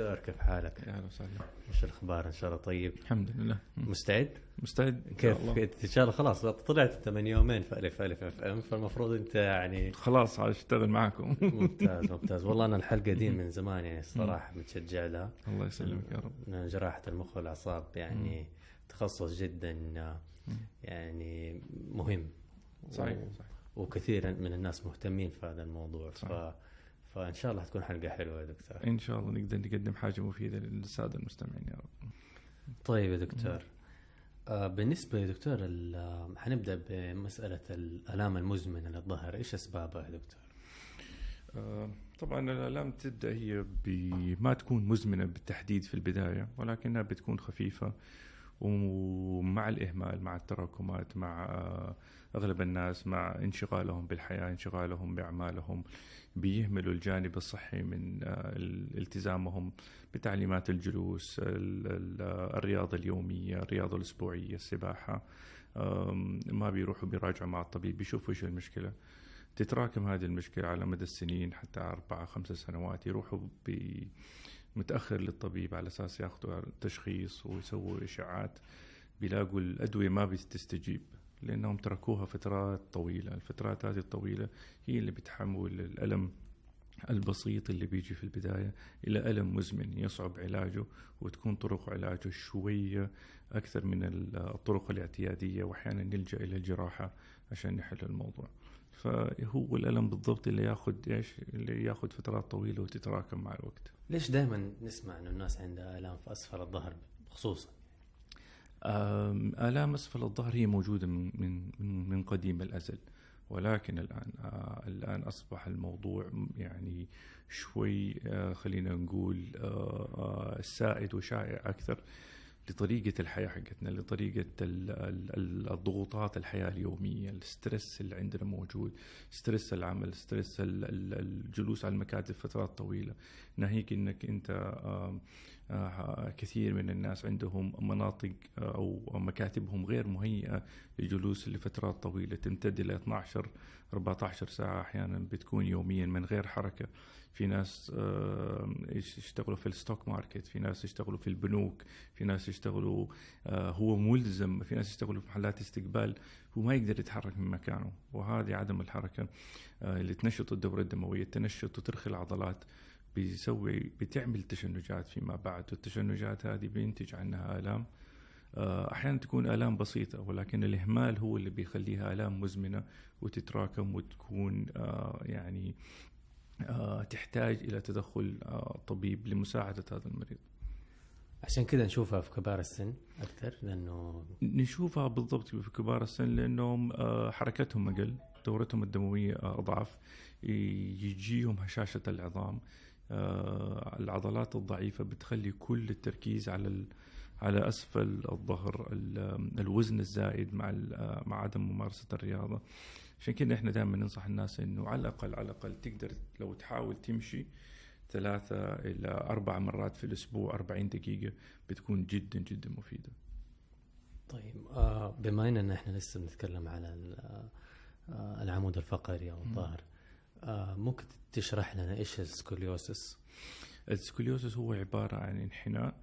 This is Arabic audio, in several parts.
دكتور كيف حالك؟ يا أهلا وسهلا. إيش الأخبار؟ إن شاء الله طيب؟ الحمد لله. مستعد؟ مستعد. كيف؟ إن شاء الله خلاص. طلعت أنت من يومين في ألف ألف اف ام فالمفروض أنت يعني خلاص عاد أشتغل معكم ممتاز ممتاز. والله أنا الحلقة دي من زمان يعني الصراحه متشجع لها. الله يسلمك يا رب. جراحة المخ والأعصاب يعني تخصص جدا يعني مهم. صحيح صحيح. وكثير من الناس مهتمين في هذا الموضوع. ف... فإن شاء الله حتكون حلقة حلوة يا دكتور. إن شاء الله نقدر نقدم حاجة مفيدة للسادة المستمعين يا رب. طيب يا دكتور. آه بالنسبة يا دكتور آه، حنبدأ بمسألة الآلام المزمنة للظهر إيش أسبابها يا دكتور؟ آه، طبعا الألام تبدأ هي بما تكون مزمنة بالتحديد في البداية ولكنها بتكون خفيفة ومع الإهمال مع التراكمات مع آه، أغلب الناس مع انشغالهم بالحياة انشغالهم بأعمالهم. بيهملوا الجانب الصحي من آه، ال- التزامهم بتعليمات الجلوس ال- ال- آه، الرياضة اليومية الرياضة الأسبوعية السباحة آم، ما بيروحوا بيراجعوا مع الطبيب بيشوفوا إيش المشكلة. تتراكم هذه المشكلة على مدى السنين حتى أربعة خمسة سنوات يروحوا متأخر للطبيب على أساس ياخذوا تشخيص ويسووا إشاعات. بيلاقوا الأدوية ما بتستجيب. لأنهم تركوها فترات طويلة. الفترات هذه الطويلة هي اللي بتحول الألم البسيط اللي بيجي في البداية إلى ألم مزمن يصعب علاجه وتكون طرق علاجه شوية أكثر من الطرق الاعتيادية وأحيانا نلجأ إلى الجراحة عشان نحل الموضوع. فهو الألم بالضبط اللي ياخذ إيش؟ اللي ياخذ فترات طويلة وتتراكم مع الوقت. ليش دائما نسمع إنه الناس عندها آلام في أسفل الظهر خصوصا؟ آلام أسفل الظهر هي موجودة من من من- قديم الأزل. ولكن الآن آه، الآن أصبح الموضوع يعني شوي آه، خلينا نقول آه، سائد وشائع أكثر لطريقة الحياة حقتنا لطريقة ال- ال- ال- الضغوطات الحياة اليومية ال stress اللي عندنا موجود stress العمل stress ال- ال- الجلوس على المكاتب فترات طويلة. ناهيك إنك أنت كثير من الناس عندهم مناطق آه، أو مكاتبهم غير مهيئة للجلوس لفترات طويلة تمتد إلى 12 14 ساعة أحيانا بتكون يوميا من غير حركة. في ناس آه، يش- يشتغلوا في الستوك ماركت في ناس يشتغلوا في البنوك في ناس يشتغلوا آه، هو ملزم في ناس يشتغلوا في محلات استقبال هو ما يقدر يتحرك من مكانه. وهذه عدم الحركة آه، اللي تنشط الدورة الدموية تنشط وترخي العضلات بيسوي بتعمل تشنجات فيما بعد. والتشنجات هذه بينتج عنها آلام. آه، أحيانا تكون آلام بسيطة ولكن الإهمال هو اللي بيخليها آلام مزمنة وتتراكم وتكون آه، يعني آه، تحتاج إلى تدخل طبيب لمساعدة هذا المريض. عشان كذا نشوفها في كبار السن أكثر لأنه نشوفها بالضبط في كبار السن لأنهم آه، حركتهم أقل دورتهم الدموية أضعف ي- يجيهم هشاشة العظام. العضلات الضعيفة بتخلي كل التركيز على على أسفل الظهر ال- الوزن الزائد مع آه، مع عدم ممارسة الرياضة. عشان كده إحنا دائما ننصح الناس إنه على الأقل على الأقل تقدر لو تحاول تمشي ثلاثة إلى أربع مرات في الأسبوع 40 دقيقة بتكون جدا جدا مفيدة. طيب آه بما إننا إحنا لسه بنتكلم على ال- آه العمود الفقري أو الظهر آه ممكن تشرح لنا إيش ال scoliosis؟ ال scoliosis هو عبارة عن انحناء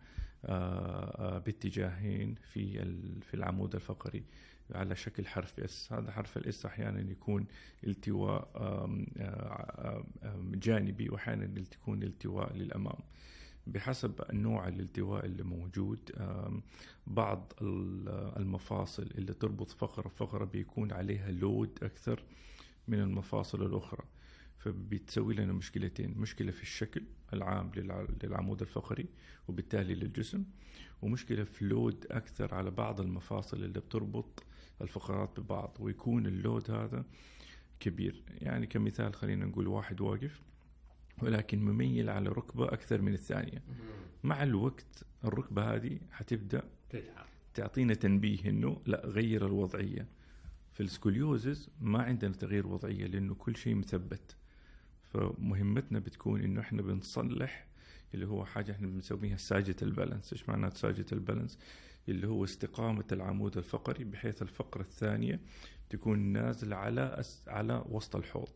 آه، آه، باتجاهين في في العمود الفقري على شكل حرف S هذا حرف ال S أحيانا يكون التواء آه، جانبي واحيانا تكون التواء للأمام. بحسب نوع الالتواء اللي موجود بعض ال- المفاصل اللي تربط فقرة بفقرة بيكون عليها لود أكثر من المفاصل الأخرى. فبتسوي لنا مشكلتين مشكلة في الشكل العام للع- للعمود الفقري وبالتالي للجسم ومشكلة في لود أكثر على بعض المفاصل اللي بتربط الفقرات ببعض ويكون اللود هذا كبير. يعني كمثال خلينا نقول واحد واقف ولكن مميّل على ركبة أكثر من الثانية. مع الوقت الركبة هذه حتبدأ تتعب. تعطينا تنبيه إنه لا غير الوضعية. في ال scoliosis ما عندنا تغيير وضعية لأنه كل شيء مثبت. فمهمتنا بتكون إنه إحنا بنصلح اللي هو حاجة إحنا بنسميها sagittal balance إيش معنى sagittal balance اللي هو استقامة العمود الفقري بحيث الفقرة الثانية تكون نازلة على أس على وسط الحوض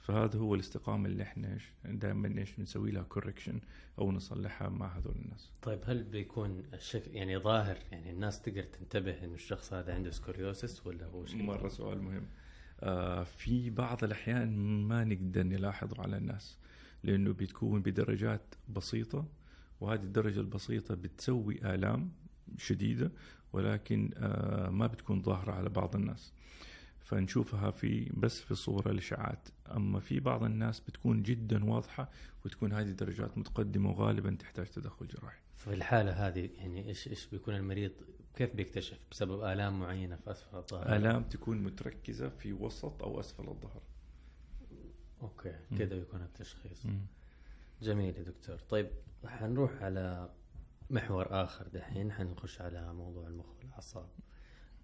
فهذا هو الاستقامة اللي إحنا دائما إيش بنسوي لها correction أو نصلحها مع هذول الناس. طيب هل بيكون الشكل يعني ظاهر يعني الناس تقدر تنتبه انه الشخص هذا عنده scoliosis ولا هو شيء مرة سؤال مهم. آه في بعض الأحيان ما نقدر نلاحظه على الناس لأنه بتكون بدرجات بسيطة وهذه الدرجة البسيطة بتسوي آلام شديدة ولكن آه ما بتكون ظاهرة على بعض الناس. فنشوفها في بس في صورة الإشعاعات أما في بعض الناس بتكون جدا واضحة وتكون هذه درجات متقدمة وغالبا تحتاج تدخل جراحي في الحالة هذه يعني إيش إيش بيكون المريض؟ كيف بيكتشف؟ بسبب آلام معينة في أسفل الظهر؟ آلام تكون متركزة في وسط أو أسفل الظهر. أوكي كذا بيكون التشخيص. مم. جميل يا دكتور. طيب حنروح على محور آخر دحين. حنخش على موضوع المخ والأعصاب.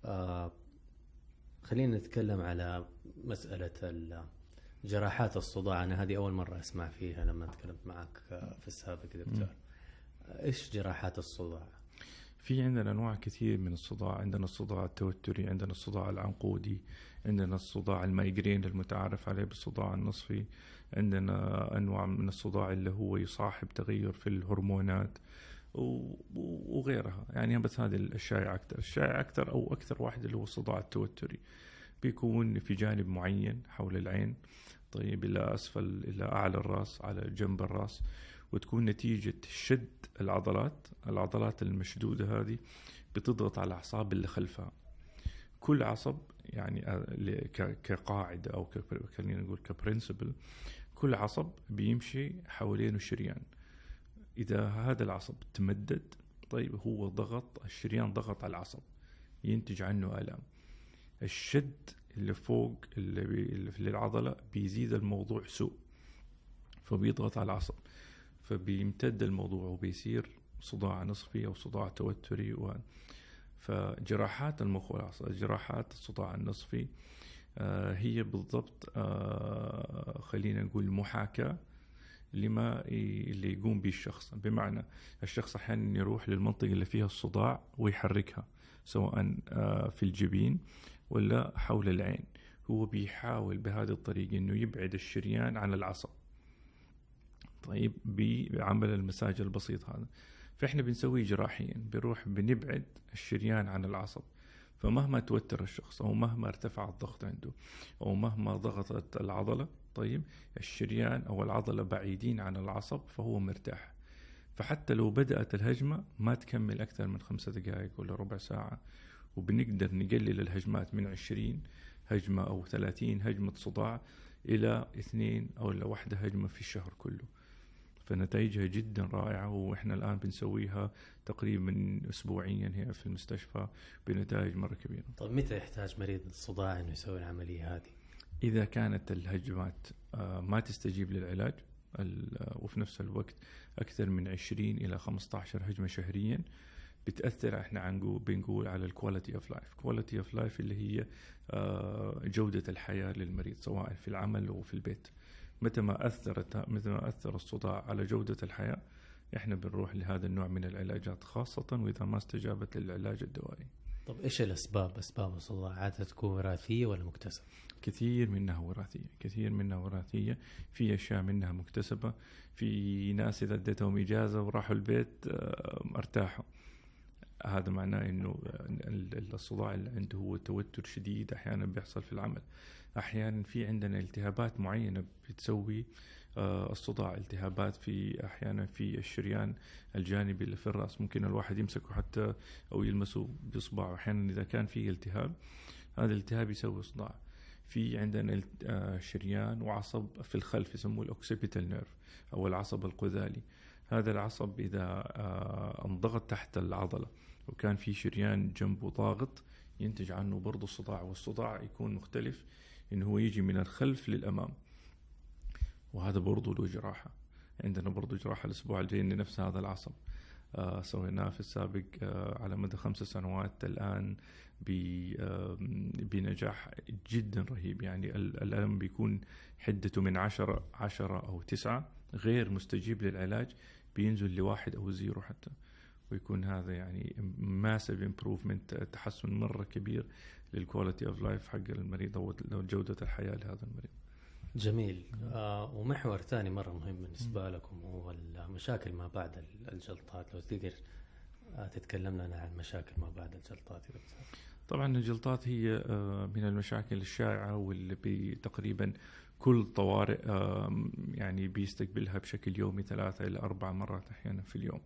آه خلينا نتكلم على مسألة جراحات الصداع. أنا هذه أول مرة أسمع فيها لما تكلمت معك في السابق دكتور. إيش جراحات الصداع؟ في عندنا انواع كثير من الصداع عندنا الصداع التوتري عندنا الصداع العنقودي عندنا الصداع المايجرين المتعارف عليه بالصداع النصفي عندنا أنواع من الصداع اللي هو يصاحب تغير في الهرمونات وغيرها. يعني بس هذه الشائعة أكثر. الشائع أكثر أو أكثر واحد اللي هو الصداع التوتري. بيكون في جانب معين حول العين طيب إلى أسفل إلى أعلى الرأس على جنب الرأس. وتكون نتيجة شد العضلات العضلات المشدودة هذه بتضغط على الأعصاب اللي خلفها. كل عصب يعني كقاعدة أو خلينا نقول كبرنسبل كل عصب بيمشي حوالينه شريان إذا هذا العصب تمدد طيب هو ضغط الشريان ضغط على العصب ينتج عنه آلام. الشد اللي فوق اللي في العضلة بيزيد الموضوع سوء فبيضغط على العصب. فبيمتد الموضوع وبيصير صداع نصفي أو صداع توتري و... فجراحات المخ والأعصاب جراحات الصداع النصفي آه هي بالضبط آه خلينا نقول محاكاة لما اللي يقوم به الشخص. بمعنى الشخص أحيانا يروح للمنطقة اللي فيها الصداع ويحركها سواء آه، في الجبين ولا حول العين. هو بيحاول بهذه الطريقة أنه يبعد الشريان عن العصب. طيب بعمل المساج البسيط هذا. فإحنا بنسويه جراحيا بنروح بنبعد الشريان عن العصب. فمهما توتر الشخص أو مهما ارتفع الضغط عنده أو مهما ضغطت العضلة طيب الشريان أو العضلة بعيدين عن العصب فهو مرتاح. فحتى لو بدأت الهجمة ما تكمل أكثر من خمسة دقائق ولا ربع ساعة. وبنقدر نقلل الهجمات من عشرين هجمة أو ثلاثين هجمة صداع إلى اثنين أو إلى واحدة هجمة في الشهر كله. فنتائجها جدا رائعة وإحنا الآن بنسويها تقريبا أسبوعيا هي في المستشفى بنتائج مرة كبيرة. طيب متى يحتاج مريض الصداع أنه يسوي العملية هذه؟ إذا كانت الهجمات آه، ما تستجيب للعلاج وفي نفس الوقت أكثر من 20 إلى 15 هجمة شهريا بتأثر إحنا بنقول على ال quality of life quality of life اللي هي آه، جودة الحياة للمريض سواء في العمل أو في البيت. متى ما أثرت متى ما أثر الصداع على جودة الحياة إحنا بنروح لهذا النوع من العلاجات خاصة وإذا ما استجابت للعلاج الدوائي طب إيش الأسباب؟ أسباب الصداع عادة تكون وراثية ولا مكتسبة؟ كثير منها وراثية كثير منها وراثية في أشياء منها مكتسبة في ناس إذا اديتهم إجازة وراحوا البيت آه، ارتاحوا هذا معناه إنه الصداع اللي عنده هو توتر شديد أحيانا بيحصل في العمل. أحيانا في عندنا التهابات معينة بتسوي آه، الصداع التهابات في أحيانا في الشريان الجانبي اللي في الرأس. ممكن الواحد يمسكه حتى أو يلمسه بإصبعه. أحيانا إذا كان فيه التهاب هذا الالتهاب يسوي صداع. في عندنا آه، شريان وعصب في الخلف يسموه ال occipital nerve أو العصب القذالي. هذا العصب إذا آه، انضغط تحت العضلة وكان في شريان جنبه ضاغط ينتج عنه برضه صداع والصداع يكون مختلف انه هو يجي من الخلف للأمام. وهذا برضه له جراحة. عندنا برضه جراحة الأسبوع الجاي لنفس هذا العصب. آه سويناه في السابق آه على مدى خمس سنوات الآن بنجاح جدا رهيب. يعني الألم بيكون حدته من عشرة عشرة أو تسعة غير مستجيب للعلاج بينزل لواحد أو zero حتى. ويكون هذا يعني massive improvement تحسن مرة كبير لل quality of life حق المريض أو جودة الحياة لهذا المريض. جميل. آه ومحور ثاني مرة مهم بالنسبة لكم هو المشاكل ما بعد الجلطات. لو تقدر آه تتكلم لنا عن مشاكل ما بعد الجلطات دكتور طبعا الجلطات هي آه من المشاكل الشائعة واللي تقريبا كل طوارئ يعني بيستقبلها بشكل يومي ثلاثة إلى أربع مرات أحيانا في اليوم.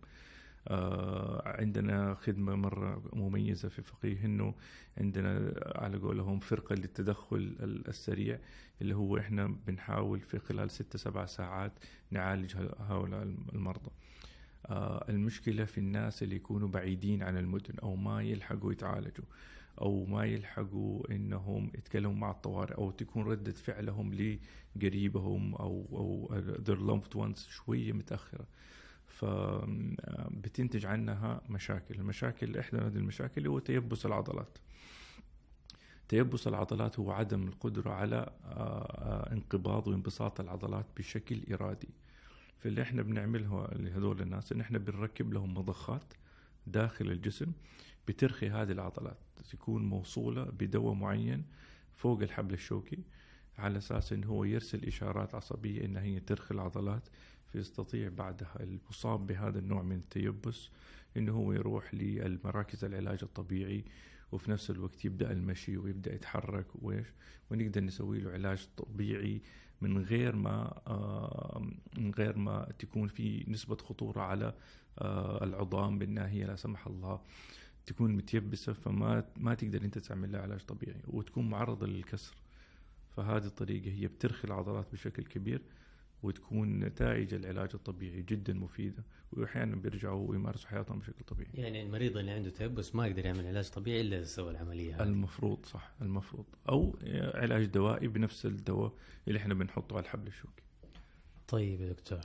عندنا خدمة مرة مميزة في فقيه إنه عندنا على قولهم فرقة للتدخل السريع اللي هو إحنا بنحاول في خلال ستة سبع ساعات نعالج هؤلاء المرضى. آه، المشكلة في الناس اللي يكونوا بعيدين عن المدن أو ما يلحقوا يتعالجوا أو ما يلحقوا إنهم يتكلموا مع الطوارئ أو تكون ردة فعلهم لقريبهم أو أو their loved ones شوية متأخرة. فبتنتج عنها مشاكل. المشاكل إحدى هذه المشاكل هو تيبس العضلات. تيبس العضلات هو عدم القدرة على آه، آه، انقباض وانبساط العضلات بشكل إرادي. فاللي إحنا بنعمله لهذول الناس إن إحنا بنركب لهم مضخات داخل الجسم بترخي هذه العضلات. تكون موصولة بدواء معين فوق الحبل الشوكي على أساس انه هو يرسل إشارات عصبية ان هي ترخي العضلات فيستطيع بعدها المصاب بهذا النوع من التيبس إنه هو يروح للمراكز العلاج الطبيعي وفي نفس الوقت يبدأ المشي ويبدأ يتحرك ويش ونقدر نسوي له علاج طبيعي من غير ما آه، من غير ما تكون في نسبة خطورة على آه، العظام بانها هي لا سمح الله. تكون متيبسة فما ما تقدر أنت تعمل لها علاج طبيعي وتكون معرضة للكسر. فهذه الطريقة هي بترخي العضلات بشكل كبير وتكون نتائج العلاج الطبيعي جدا مفيدة واحيانا بيرجعوا ويمارسوا حياتهم بشكل طبيعي. يعني المريض اللي عنده تيبس ما يقدر يعمل علاج طبيعي إلا إذا سوى العملية هذه. المفروض صح المفروض أو علاج دوائي بنفس الدواء اللي إحنا بنحطه على الحبل الشوكي. طيب يا دكتور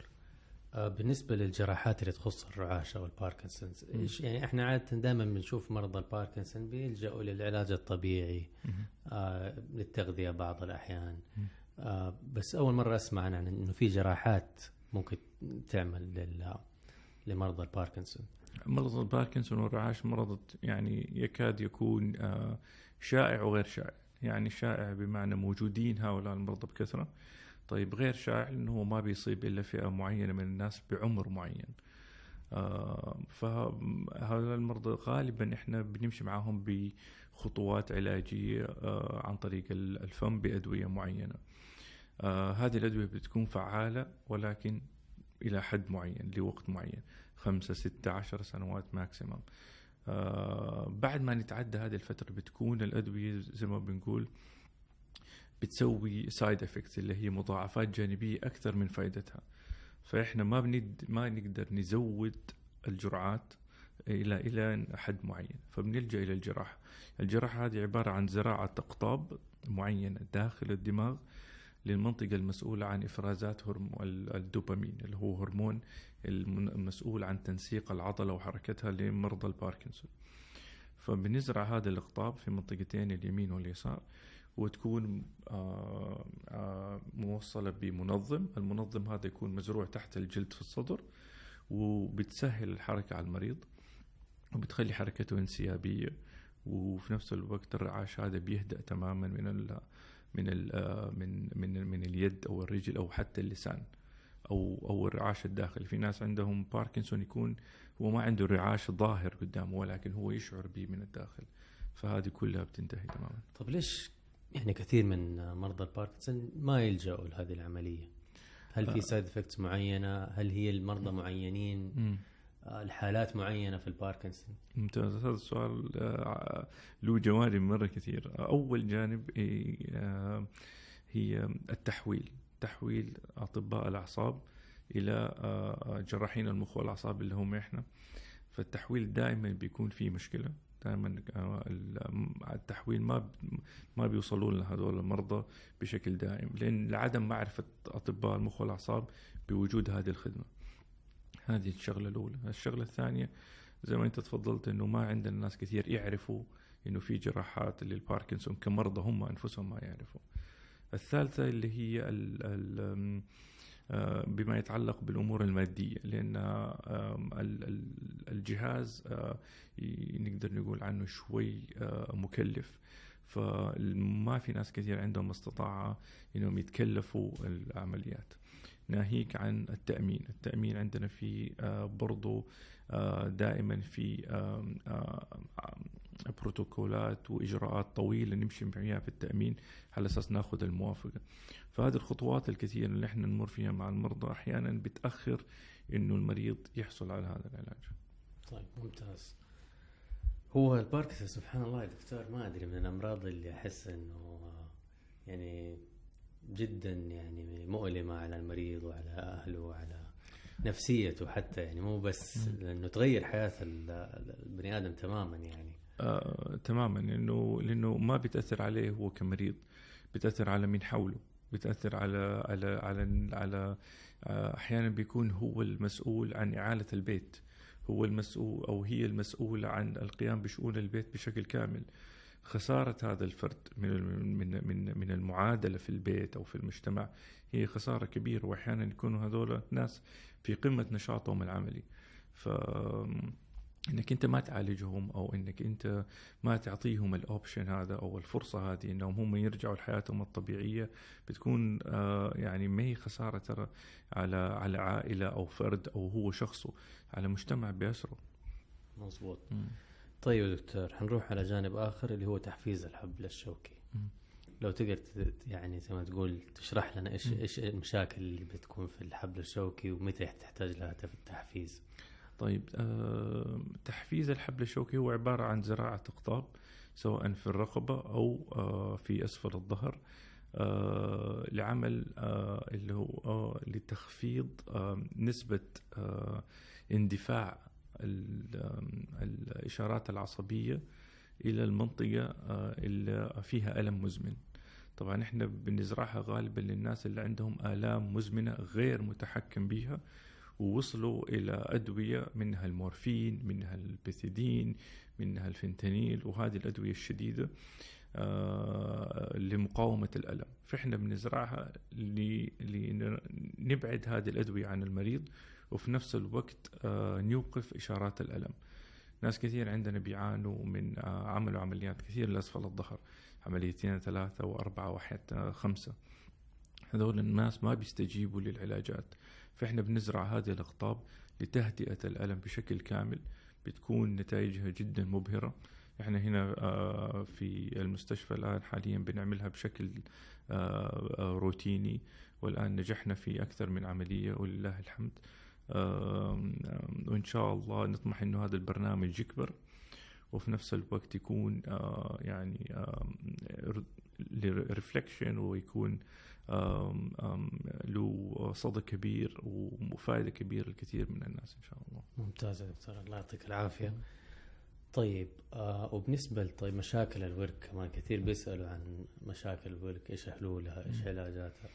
آه، بالنسبة للجراحات اللي تخص الرعاشة والباركنسونز إيش يعني إحنا عادة دائما بنشوف مرضى الباركنسون بيلجأوا للعلاج الطبيعي آه للتغذية بعض الأحيان آه بس أول مرة أسمع عن إنه في جراحات ممكن تعمل لل لمرضى الباركنسون. مرض الباركنسون والرعاش مرض يعني يكاد يكون آه شائع وغير شائع. يعني شائع بمعنى موجودين هؤلاء المرضى بكثرة. طيب غير شائع إنه ما بيصيب إلا فئة معينة من الناس بعمر معين. آه فهؤلاء المرضى غالبا إحنا بنمشي معاهم بخطوات علاجية آه عن طريق الفم بأدوية معينة. آه هذه الأدوية بتكون فعالة ولكن إلى حد معين لوقت معين خمسة ستة عشر سنوات ماكسيمم آه بعد ما نتعدى هذه الفترة بتكون الأدوية زي ما بنقول بتسوي side effects اللي هي مضاعفات جانبية أكثر من فائدتها. فإحنا ما بند ما نقدر نزود الجرعات إلى إلى حد معين. فبنلجأ إلى الجراحة. الجراحة هذه عبارة عن زراعة أقطاب معينة داخل الدماغ للمنطقة المسؤولة عن إفرازات الدوبامين اللي هو هرمون المسؤول عن تنسيق العضلة وحركتها لمرضى الباركنسون. فبنزرع هذا الإقطاب في منطقتين اليمين واليسار وتكون آه، آه، موصلة بمنظم. المنظم هذا يكون مزروع تحت الجلد في الصدر وبتسهل الحركة على المريض وبتخلي حركته انسيابية وفي نفس الوقت الرعاش هذا بيهدأ تماما من من آه، من من من اليد أو الرجل أو حتى اللسان أو أو الرعاش الداخلي. في ناس عندهم باركنسون يكون هو ما عنده رعاش ظاهر قدامه ولكن هو يشعر به من الداخل. فهذه كلها بتنتهي تماما. طب ليش يعني كثير من مرضى الباركنسون ما يلجأوا لهذه العملية؟ هل في side آه. effects معينة؟ هل هي المرضى معينين؟ الحالات معينة في الباركنسون. ممتاز. هذا السؤال آه، له جوانب مرة كثير. أول جانب آه، هي التحويل. تحويل أطباء الأعصاب إلى آه، جراحين المخ والأعصاب اللي هم إحنا. فالتحويل دائما بيكون فيه مشكلة. دائما التحويل ما ما بيوصلوا لنا هذول المرضى بشكل دائم لأن لعدم معرفة أطباء المخ والأعصاب بوجود هذه الخدمة. هذه الشغلة الأولى. الشغلة الثانية زي ما أنت تفضلت إنه ما عندنا ناس كثير يعرفوا إنه في جراحات للباركنسون كمرضى هم أنفسهم ما يعرفوا. الثالثة اللي هي ال ال آه، بما يتعلق بالأمور المادية لأن الجهاز آه، نقدر نقول عنه شوي آه، مكلف. فما في ناس كثير عندهم استطاعة إنهم يتكلفوا العمليات. ناهيك عن التأمين. التأمين عندنا في آه، برضو آه، دائما في بروتوكولات وإجراءات طويلة نمشي فيها في التأمين على أساس ناخذ الموافقة. فهذه الخطوات الكثيرة اللي إحنا نمر فيها مع المرضى أحيانا بتأخر إنه المريض يحصل على هذا العلاج. طيب ممتاز. هو الباركنسون سبحان الله يا دكتور ما أدري من الأمراض اللي أحس إنه يعني جدا يعني مؤلمة على المريض وعلى أهله وعلى نفسيته حتى يعني مو بس لأنه تغير حياة البني آدم تماما يعني. آه تماما لأنه لأنه ما بتأثر عليه هو كمريض بتأثر على من حوله بتأثر على على على على آه، أحيانا بيكون هو المسؤول عن إعالة البيت هو المسؤول أو هي المسؤولة عن القيام بشؤون البيت بشكل كامل. خسارة هذا الفرد من من من من المعادلة في البيت أو في المجتمع هي خسارة كبيرة وأحيانا يكونوا هذول ناس في قمة نشاطهم العملي. ف إنك أنت ما تعالجهم أو إنك أنت ما تعطيهم ال option هذا أو الفرصة هذه إنهم هم يرجعوا لحياتهم الطبيعية بتكون آه يعني ما هي خسارة ترى على على عائلة أو فرد أو هو شخصه على مجتمع باسره مظبوط. طيب دكتور حنروح على جانب آخر اللي هو تحفيز الحبل الشوكي. لو تقدر يعني زي ما تقول تشرح لنا إيش إيش المشاكل اللي بتكون في الحبل الشوكي ومتى تحتاج لها التحفيز؟ طيب آه تحفيز الحبل الشوكي هو عبارة عن زراعة أقطاب سواء في الرقبة أو آه في أسفل الظهر. آه لعمل آه اللي هو آه لتخفيض آه نسبة آه اندفاع الإشارات العصبية إلى المنطقة آه اللي فيها ألم مزمن. طبعا إحنا بنزرعها غالبا للناس اللي عندهم آلام مزمنة غير متحكم بها ووصلوا إلى أدوية منها المورفين منها البيثيدين منها الفنتانيل وهذه الأدوية الشديدة آه لمقاومة الألم. فإحنا بنزرعها لنبعد هذه الأدوية عن المريض وفي نفس الوقت آه نوقف إشارات الألم. ناس كثير عندنا بيعانوا من آه عملوا عمليات كثير لأسفل الظهر. عمليتين ثلاثة وأربعة وحتى خمسة. هذول الناس ما بيستجيبوا للعلاجات. فإحنا بنزرع هذه الأقطاب لتهدئة الألم بشكل كامل بتكون نتائجها جدا مبهرة. إحنا هنا آه، في المستشفى الآن حاليا بنعملها بشكل روتيني. والآن نجحنا في أكثر من عملية ولله الحمد. وإن شاء الله نطمح أنه هذا البرنامج يكبر وفي نفس الوقت يكون يعني reflection ويكون له صدى كبير وفائدة كبيرة لكثير من الناس إن شاء الله. ممتاز يا دكتور الله يعطيك العافية. طيب آه وبالنسبة طيب مشاكل الورك كمان كثير بيسألوا عن مشاكل الورك إيش حلولها إيش علاجاتها؟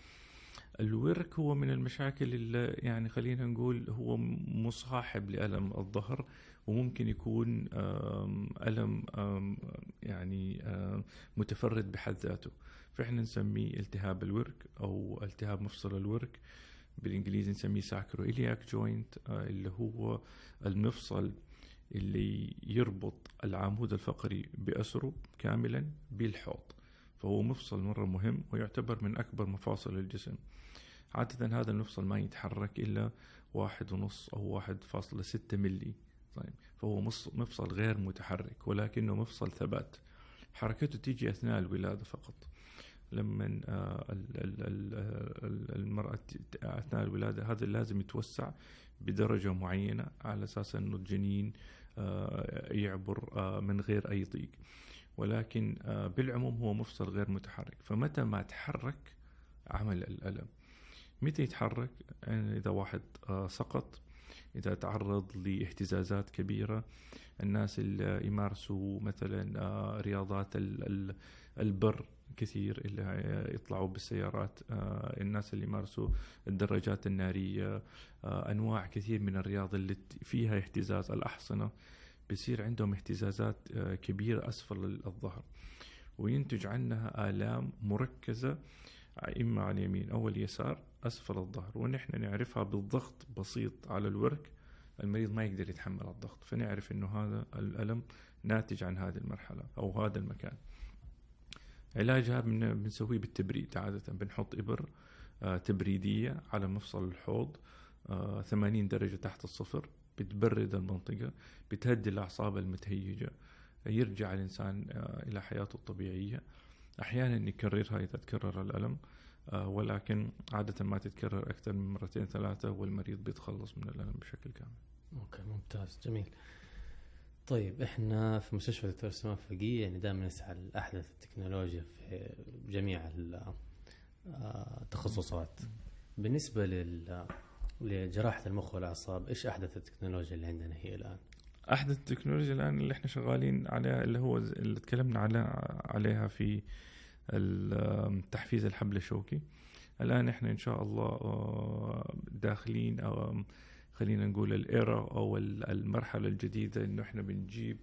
الورك هو من المشاكل اللي يعني خلينا نقول هو مصاحب لألم الظهر وممكن يكون ألم يعني متفرد بحد ذاته. فإحنا نسميه التهاب الورك أو التهاب مفصل الورك بالإنجليزي نسميه sacroiliac joint اللي هو المفصل اللي يربط العمود الفقري بأسره كاملا بالحوض. فهو مفصل مرة مهم ويعتبر من أكبر مفاصل الجسم. عادة هذا المفصل ما يتحرك إلا واحد ونص أو واحد فاصلة ستة ملي طيب فهو مفصل غير متحرك ولكنه مفصل ثبات. حركته تيجي أثناء الولادة فقط. لما آه، المرأة أثناء الولادة هذا لازم يتوسع بدرجة معينة على أساس أنه الجنين آه، يعبر آه، من غير أي ضيق. ولكن بالعموم هو مفصل غير متحرك. فمتى ما تحرك عمل الألم؟ متى يتحرك؟ يعني إذا واحد سقط إذا تعرض لاهتزازات كبيرة الناس اللي يمارسوا مثلا رياضات البر كثير اللي يطلعوا بالسيارات آه، الناس اللي يمارسوا الدراجات النارية آه، أنواع كثير من الرياضة اللي فيها اهتزاز الأحصنة بصير عندهم اهتزازات آه، كبيرة أسفل الظهر وينتج عنها آلام مركزة إما على اليمين أو اليسار أسفل الظهر. ونحن نعرفها بالضغط بسيط على الورك. المريض ما يقدر يتحمل الضغط فنعرف أنه هذا الألم ناتج عن هذه المرحلة أو هذا المكان. علاجها بن- بنسويه بالتبريد عادة. بنحط إبر آه، تبريدية على مفصل الحوض آه، 80 درجة تحت الصفر بتبرد المنطقة بتهدي الأعصاب المتهيجة يرجع الإنسان آه، إلى حياته الطبيعية. أحيانا يكررها اذا تكرر الألم آه، ولكن عادة ما تتكرر أكثر من مرتين ثلاثة والمريض بيتخلص من الألم بشكل كامل. أوكي ممتاز جميل. طيب إحنا في مستشفى دكتور سلمان فقيه يعني دائما نسعى لأحدث التكنولوجيا في جميع ال- آه، التخصصات بالنسبة لل لجراحة المخ والأعصاب إيش أحدث التكنولوجيا اللي عندنا هي الآن؟ احدث التكنولوجيا الآن اللي إحنا شغالين عليها اللي هو اللي تكلمنا على عليها في تحفيز الحبل الشوكي. الآن إحنا إن شاء الله آه، داخلين آه، خلينا نقول الإيرا أو ال- المرحلة الجديدة إنه إحنا بنجيب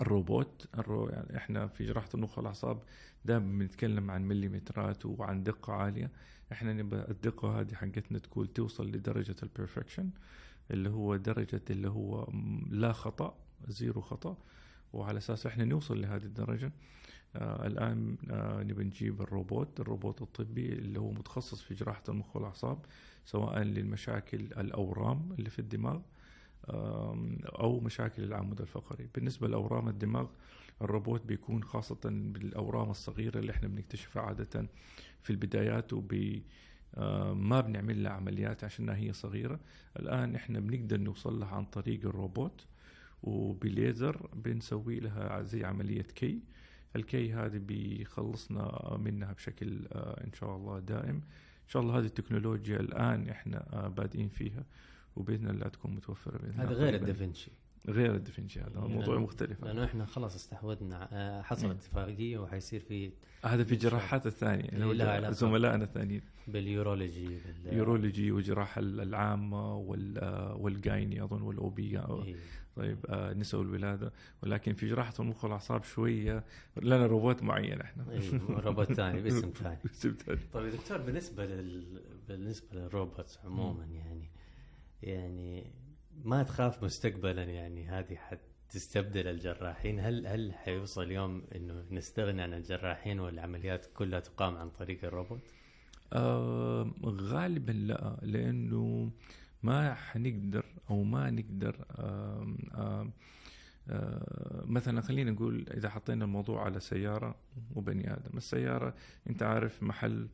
الروبوت. الرو يعني إحنا في جراحة المخ والأعصاب دائما بنتكلم عن مليمترات وعن دقة عالية. إحنا نبغى الدقة هذه حقتنا تكون توصل لدرجة ال perfection اللي هو درجة اللي هو لا خطأ zero خطأ. وعلى أساس إحنا نوصل لهذه الدرجة آه الآن آه نبي نجيب الروبوت الروبوت الطبي اللي هو متخصص في جراحة المخ والأعصاب سواء للمشاكل الأورام اللي في الدماغ آم، أو مشاكل العمود الفقري. بالنسبة لأورام الدماغ الروبوت بيكون خاصة بالأورام الصغيرة اللي إحنا بنكتشفها عادة في البدايات وبي آه، ما بنعمل لها عمليات عشانها هي صغيرة. الآن إحنا بنقدر نوصل لها عن طريق الروبوت وبليزر بنسوي لها زي عملية كي. الكي هذه بيخلصنا منها بشكل آه، إن شاء الله دائم. إن شاء الله هذه التكنولوجيا الآن إحنا آه، بادئين فيها وبإذن الله تكون متوفرة بإذن هذا الله غير قريباً. الدافنشي غير الدافنشي هذا يعني موضوع لأنه- مختلف لأنه إحنا خلاص استحوذنا آه، حصل مم. اتفاقية وحيصير في هذا في إن شاء الله. جراحات الثانية اللي هو لها علاقة. زملائنا الثانيين بال urology بال urology والجراحة العامة وال آه، وال gyne أظن وال OB إيه. طيب آه نساء الولادة ولكن في جراحة المخ والأعصاب شوية لنا روبوت معين إحنا إيه، روبوت ثاني باسم ثاني باسم ثاني طيب يا دكتور بالنسبة لل... بالنسبة للروبوتس عموما يعني يعني ما تخاف مستقبلا يعني هذه حتستبدل الجراحين. هل هل حيوصل يوم إنه نستغني عن الجراحين والعمليات كلها تقام عن طريق الروبوت؟ آه غالبا لا لأنه ما حنقدر أو ما نقدر آه آه مثلا خلينا نقول إذا حطينا الموضوع على سيارة وبني آدم. السيارة أنت عارف محل ال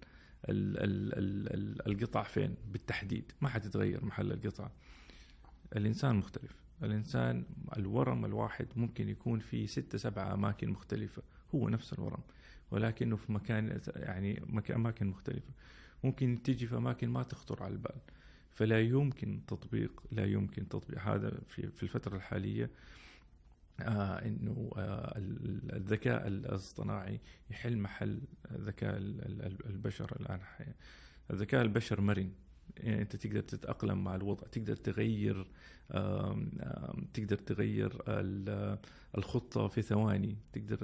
ال ال ال القطع فين؟ بالتحديد ما حتتغير محل القطع. الإنسان مختلف. الإنسان الورم الواحد ممكن يكون في ستة سبعة أماكن مختلفة. هو نفس الورم ولكنه في مكان يعني أماكن مختلفة. ممكن تيجي في أماكن ما تخطر على البال فلا يمكن تطبيق لا يمكن تطبيق. هذا في في الفترة الحالية آه إنه آه ال- الذكاء الاصطناعي يحل محل ذكاء ال- ال- البشر الآن الذكاء البشر مرن. يعني انت تقدر تتأقلم مع الوضع تقدر تغير تقدر تغير ال- الخطة في ثواني تقدر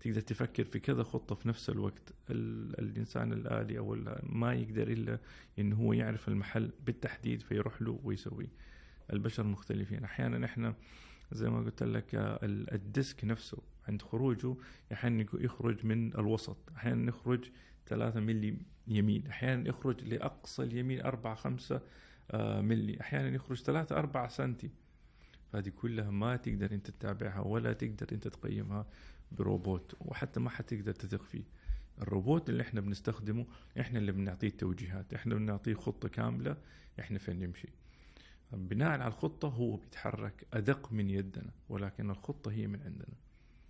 تقدر تفكر في كذا خطة في نفس الوقت. ال- الإنسان الآلي أو ما يقدر إلا انه هو يعرف المحل بالتحديد فيروح له ويسويه. البشر مختلفين. أحيانا إحنا زي ما قلت لك آه، ال- ال disc نفسه عند خروجه أحيانا يخرج من الوسط أحيانا يخرج 3 ملي يمين أحيانا يخرج لأقصى اليمين 4 5 آه، ملي أحيانا يخرج 3 4 سنتي. فهذه كلها ما تقدر أنت تتابعها ولا تقدر أنت تقيمها بروبوت وحتى ما حتقدر تثق فيه. الروبوت اللي إحنا بنستخدمه إحنا اللي بنعطيه التوجيهات إحنا بنعطيه خطة كاملة إحنا فين نمشي؟ بناء على الخطة هو بيتحرك أدق من يدنا ولكن الخطة هي من عندنا.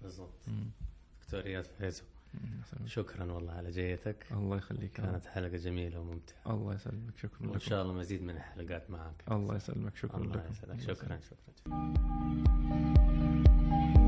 بالضبط. اياد فيزو. يسلمك. شكرا والله على جيتك الله يخليك كانت حلقة جميلة وممتعة. الله يسلمك. شكرا وإن لكم. شاء الله مزيد من الحلقات معك. الله يسلمك. شكرا الله الله شكرا يسلمك. شكرا.